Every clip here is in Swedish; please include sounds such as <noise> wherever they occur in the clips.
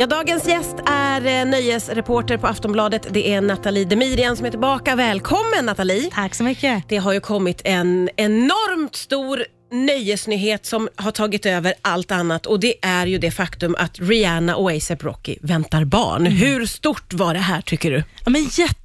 Ja, dagens gäst är eh, nöjesreporter på Aftonbladet. Det är Nathalie Demirian som är tillbaka. Välkommen Nathalie! Tack så mycket. Det har ju kommit en enormt stor nöjesnyhet som har tagit över allt annat och det är ju det faktum att Rihanna och ASAP Rocky väntar barn. Mm. Hur stort var det här tycker du? Ja, men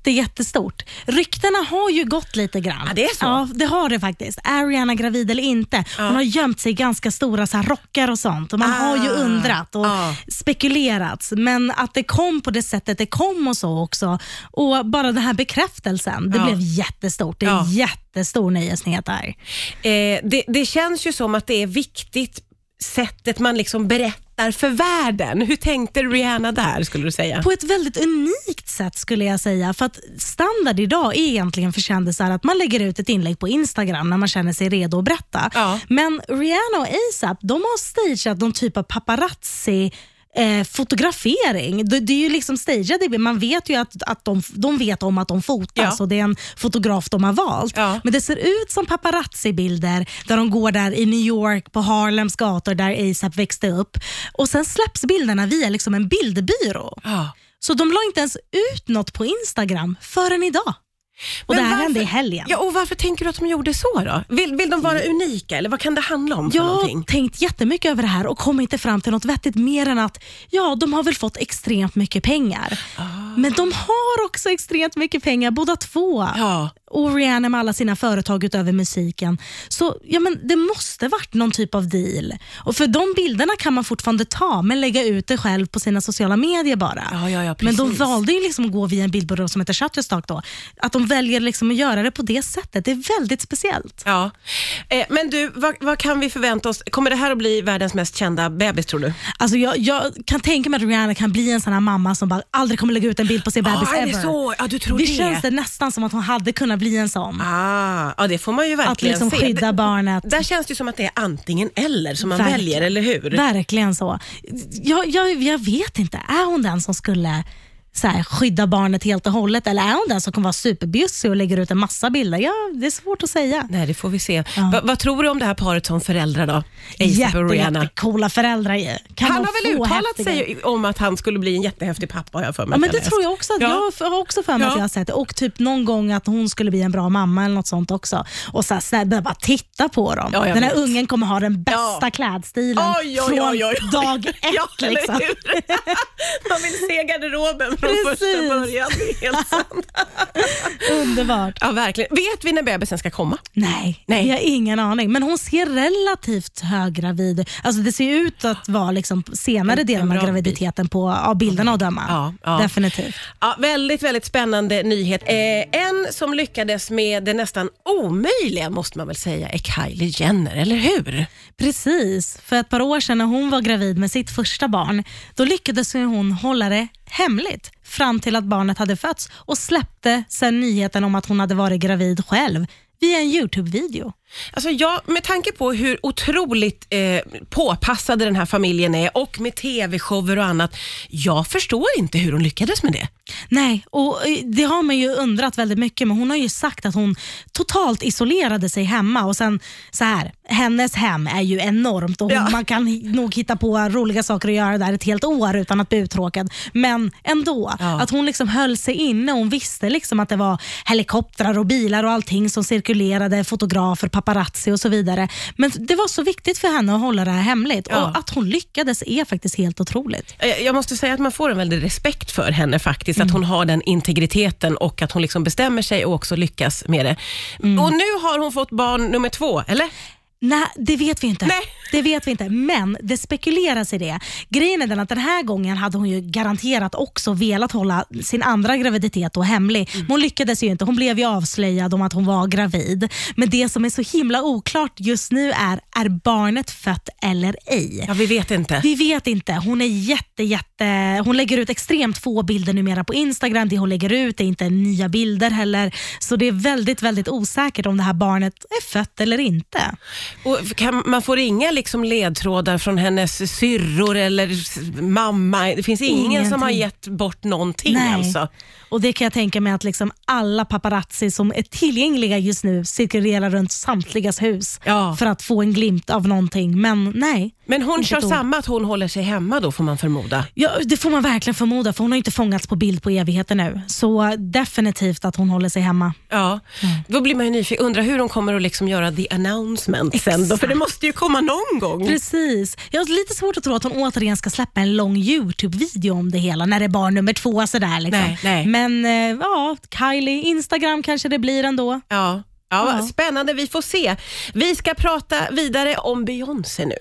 jätte, jättestort. Ryktena har ju gått lite grann. Ja, det är så? Ja, det har det faktiskt. Är Rihanna gravid eller inte? Hon har gömt sig i ganska stora så här, rockar och sånt och man har ju Ah. undrat och Ah. spekulerat. Men att det kom på det sättet det kom och så också. Och bara den här bekräftelsen, det Ja. blev jättestort. Det är Ja. jättestor nyhetsnyhet där. Eh, det, det känns ju som att det är viktigt sättet man liksom berättar för världen. Hur tänkte Rihanna där skulle du säga? På ett väldigt unikt sätt skulle jag säga. För att standard idag är egentligen för kändisar att man lägger ut ett inlägg på Instagram när man känner sig redo att berätta. Ja. Men Rihanna och ASAP de har stageat någon typ av paparazzi Eh, fotografering. Det, det är ju liksom stageat. Man vet ju att, att de, de vet om att de fotas Ja. och det är en fotograf de har valt. Ja. Men det ser ut som paparazzi-bilder där de går där i New York på Harlems gator där ASAP växte upp. Och Sen släpps bilderna via liksom en bildbyrå. Ja. Så de la inte ens ut något på Instagram förrän idag. Och Men det här varför- hände i helgen. Ja, och varför tänker du att de gjorde så då? Vill, vill de vara unika eller vad kan det handla om Jag har tänkt jättemycket över det här och kom inte fram till något vettigt mer än att ja, de har väl fått extremt mycket pengar. Ah. Men de har också extremt mycket pengar båda två. Ja. Och Rihanna med alla sina företag utöver musiken. Så ja, men det måste varit någon typ av deal. Och För de bilderna kan man fortfarande ta men lägga ut det själv på sina sociala medier bara. Ja, ja, ja, men de valde ju liksom att gå via en bildbyrå som heter Shutterstock. Då. Att de väljer liksom att göra det på det sättet, det är väldigt speciellt. Ja. Eh, men du, vad, vad kan vi förvänta oss? Kommer det här att bli världens mest kända bebis tror du? Alltså jag, jag kan tänka mig att Rihanna kan bli en sån här mamma som bara aldrig kommer lägga ut en bild på sin bebis Ah, är det ever. så? Ja, du tror det det? känns det nästan som att hon hade kunnat bli en sån. Ah, ja, det får man ju verkligen att liksom se. skydda barnet. Där känns det ju som att det är antingen eller som man Verkligen. väljer, eller hur? Verkligen så. Jag, jag, jag vet inte, är hon den som skulle så här, skydda barnet helt och hållet eller är hon den som kommer vara superbjussig och lägger ut en massa bilder? Ja, det är svårt att säga. Nej, det får vi se. Va, vad tror du om det här paret som föräldrar då? Rihanna. Jättecoola föräldrar. Kan Han har väl uttalat häftiga- sig om att han skulle bli en jättehäftig pappa har jag för mig. Ja, men jag det läst. tror jag också. Ja. Jag har också för mig Ja. att jag har sett det. Och typ någon gång att hon skulle bli en bra mamma eller något sånt också. Och så här, bara titta på dem. Ja, jag Den här vet. ungen kommer ha den bästa Ja. klädstilen Oj, oj, från oj, oj. dag ett. <laughs> Ja, liksom. <laughs> Man vill se garderoben från första början. Det är helt sant. <laughs> Underbart. Ja, verkligen. Vet vi när bebisen ska komma? Nej, Nej. jag har ingen aning. Men hon ser relativt höggravid Alltså Det ser ut att vara liksom senare En- delen en av graviditeten på, av bilderna att döma. Ja, ja. Definitivt. Ja, väldigt, väldigt spännande nyhet. Eh, en som lyckades med det nästan omöjliga måste man väl säga är Kylie Jenner, eller hur? Precis. För ett par år sedan när hon var gravid med sitt första barn, då lyckades hon hålla det hemligt fram till att barnet hade fötts och släppte sen nyheten om att hon hade varit gravid själv via en YouTube-video. Alltså jag, med tanke på hur otroligt eh, påpassade den här familjen är och med tv-shower och annat. Jag förstår inte hur hon lyckades med det. Nej, och eh, det har man ju undrat väldigt mycket, men hon har ju sagt att hon totalt isolerade sig hemma och sen så här, hennes hem är ju enormt och hon, Ja. man kan nog hitta på roliga saker att göra där ett helt år utan att bli uttråkad. Men ändå, Ja. att hon liksom höll sig inne. Hon visste liksom att det var helikoptrar och bilar och allting som cirkulerade, fotografer, paparazzi och så vidare. Men det var så viktigt för henne att hålla det här hemligt Ja. och att hon lyckades är faktiskt helt otroligt. Eh, Jag måste säga att man får en väldig respekt för henne faktiskt, att hon har den integriteten och att hon liksom bestämmer sig och också lyckas med det. Och nu har hon fått barn nummer två, eller? Nej, det vet vi inte. Nej. Det vet vi inte, men det spekuleras i det. Grejen är den att den här gången hade hon ju garanterat också velat hålla sin andra graviditet då hemlig. Men hon lyckades ju inte. Hon blev ju avslöjad om att hon var gravid. Men det som är så himla oklart just nu är, är barnet fött eller ej? Ja, vi vet inte. Vi vet inte. Hon är jätte, jätte... Hon lägger ut extremt få bilder numera på Instagram. Det hon lägger ut är inte nya bilder heller. Så det är väldigt, väldigt osäkert om det här barnet är fött eller inte. Och kan, man får inga liksom ledtrådar från hennes syrror eller s- mamma. Det finns ingen som har gett bort någonting alltså. Och Det kan jag tänka mig att liksom alla paparazzi som är tillgängliga just nu cirkulerar runt samtligas hus Ja. för att få en glimt av någonting. Men nej, Men hon Inte kör ett ord. samma, att hon håller sig hemma då får man förmoda. ja, det får man verkligen förmoda för hon har inte fångats på bild på evigheter nu. Så definitivt att hon håller sig hemma. Ja, Då blir man ju nyfiken, undrar hur de kommer att liksom göra the announcement sen då, för det måste ju komma någon gång. Precis. Jag har lite svårt att tro att hon återigen ska släppa en lång YouTube-video om det hela när det är barn nummer två. Sådär, liksom. Nej, nej. Men eh, ja, Kylie, Instagram kanske det blir ändå. Ja. Ja, Ja. Spännande, vi får se. Vi ska prata vidare om Beyoncé nu.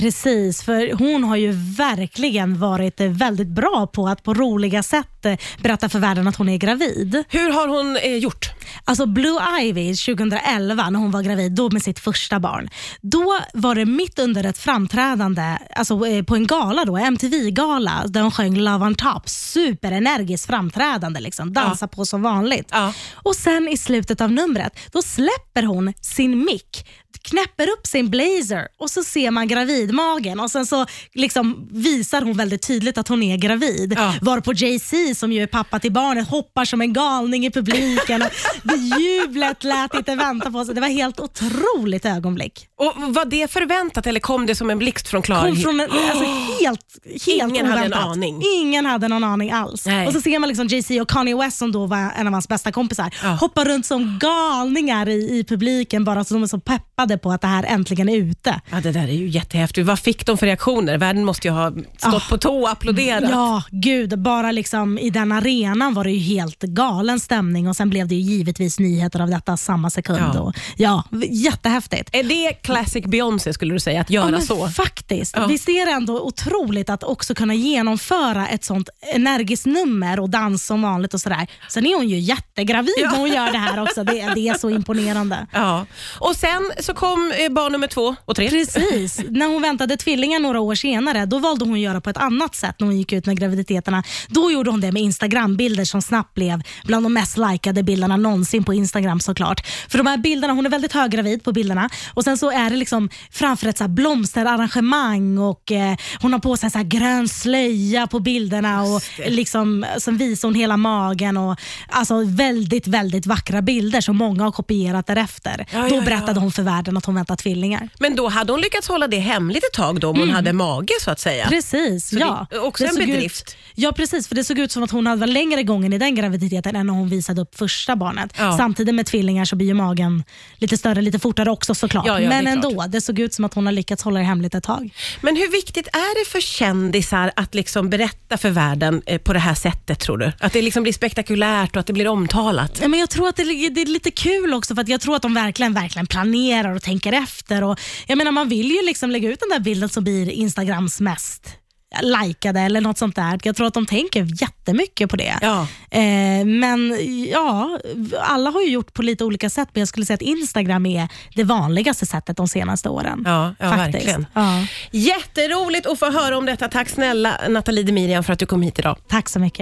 Precis, för hon har ju verkligen varit väldigt bra på att på roliga sätt eh, berätta för världen att hon är gravid. Hur har hon eh, gjort? Alltså Blue Ivy 2011 när hon var gravid, då med sitt första barn. Då var det mitt under ett framträdande alltså eh, på en gala, då, MTV-gala, där hon sjöng Love on top. Superenergiskt framträdande, liksom. dansa på som vanligt. Ja. Och sen i slutet av numret, då släpper hon sin mick, knäpper upp sin blazer och så ser man gravidmagen och sen så liksom visar hon väldigt tydligt att hon är gravid. Ja. Varpå Jay-Z som ju är pappa till barnet hoppar som en galning i publiken. <laughs> Det jublet lät inte vänta på sig. Det var helt otroligt ögonblick. Och Var det förväntat eller kom det som en blixt från klar Kom från en, <gasps> alltså helt, helt Ingen hade en oväntat. aning. Ingen hade någon aning alls. Nej. Och så ser man liksom Jay-Z och Kanye West som då var en av hans bästa kompisar Ja. hoppa runt som galningar i, i publiken bara så de är så peppade på att det här äntligen är ute. Ja, det där är ju jättehäftigt. Vad fick de för reaktioner? Världen måste ju ha stått Ah. på tå och applåderat. Ja, gud. Bara liksom i den arenan var det ju helt galen stämning och sen blev det ju givetvis nyheter av detta samma sekund. Ja. Och, ja, jättehäftigt. Är det classic Beyoncé skulle du säga, att göra Ja, så? Faktiskt. Ja. Visst är det ändå otroligt att också kunna genomföra ett sånt energiskt nummer och dans som vanligt och sådär. Sen är hon ju jättegravid Ja. när hon gör det här också. Det, det är så imponerande. Ja. Och sen så kom eh, barn nummer två och tre. Precis. <laughs> När hon väntade tvillingar några år senare, då valde hon att göra på ett annat sätt när hon gick ut med graviditeterna. Då gjorde hon det med Instagram-bilder som snabbt blev bland de mest likade bilderna någonsin på Instagram såklart. För de här bilderna, hon är väldigt höggravid på bilderna och sen så är det liksom framför ett så här blomsterarrangemang och eh, hon har på sig en så grön slöja på bilderna och liksom, sen visar hon hela magen och alltså väldigt, väldigt vackra bilder som många har kopierat därefter. Ja, Då ja, berättade ja. hon för världen att hon väntar tvillingar. Men då hade hon lyckats hålla det hemligt ett tag då, om hon hade mage så att säga. Precis, Så ja. det också en såg bedrift. Ut, ja, precis. För Det såg ut som att hon hade varit längre gången i den graviditeten än när hon visade upp första barnet. Ja. Samtidigt med tvillingar så blir ju magen lite större lite fortare också såklart. Ja, ja, det Men är ändå, klart. det såg ut som att hon har lyckats hålla det hemligt ett tag. Men hur viktigt är det för kändisar att liksom berätta för världen eh, på det här sättet tror du? Att det liksom blir spektakulärt och att det blir omtalat? Ja, Men jag tror att det, är- det är lite kul också för att jag tror att de verkligen, verkligen planerar och tänker efter. Och, jag menar, man vill ju liksom lägga ut den där bilden som blir Instagrams mest likade eller något sånt där. Jag tror att de tänker jättemycket på det. Ja. Eh, men ja, alla har ju gjort på lite olika sätt, men jag skulle säga att Instagram är det vanligaste sättet de senaste åren. Ja, ja Faktiskt. verkligen. Ja, Jätteroligt att få höra om detta. Tack snälla Nathalie Demirian för att du kom hit idag. tack så mycket.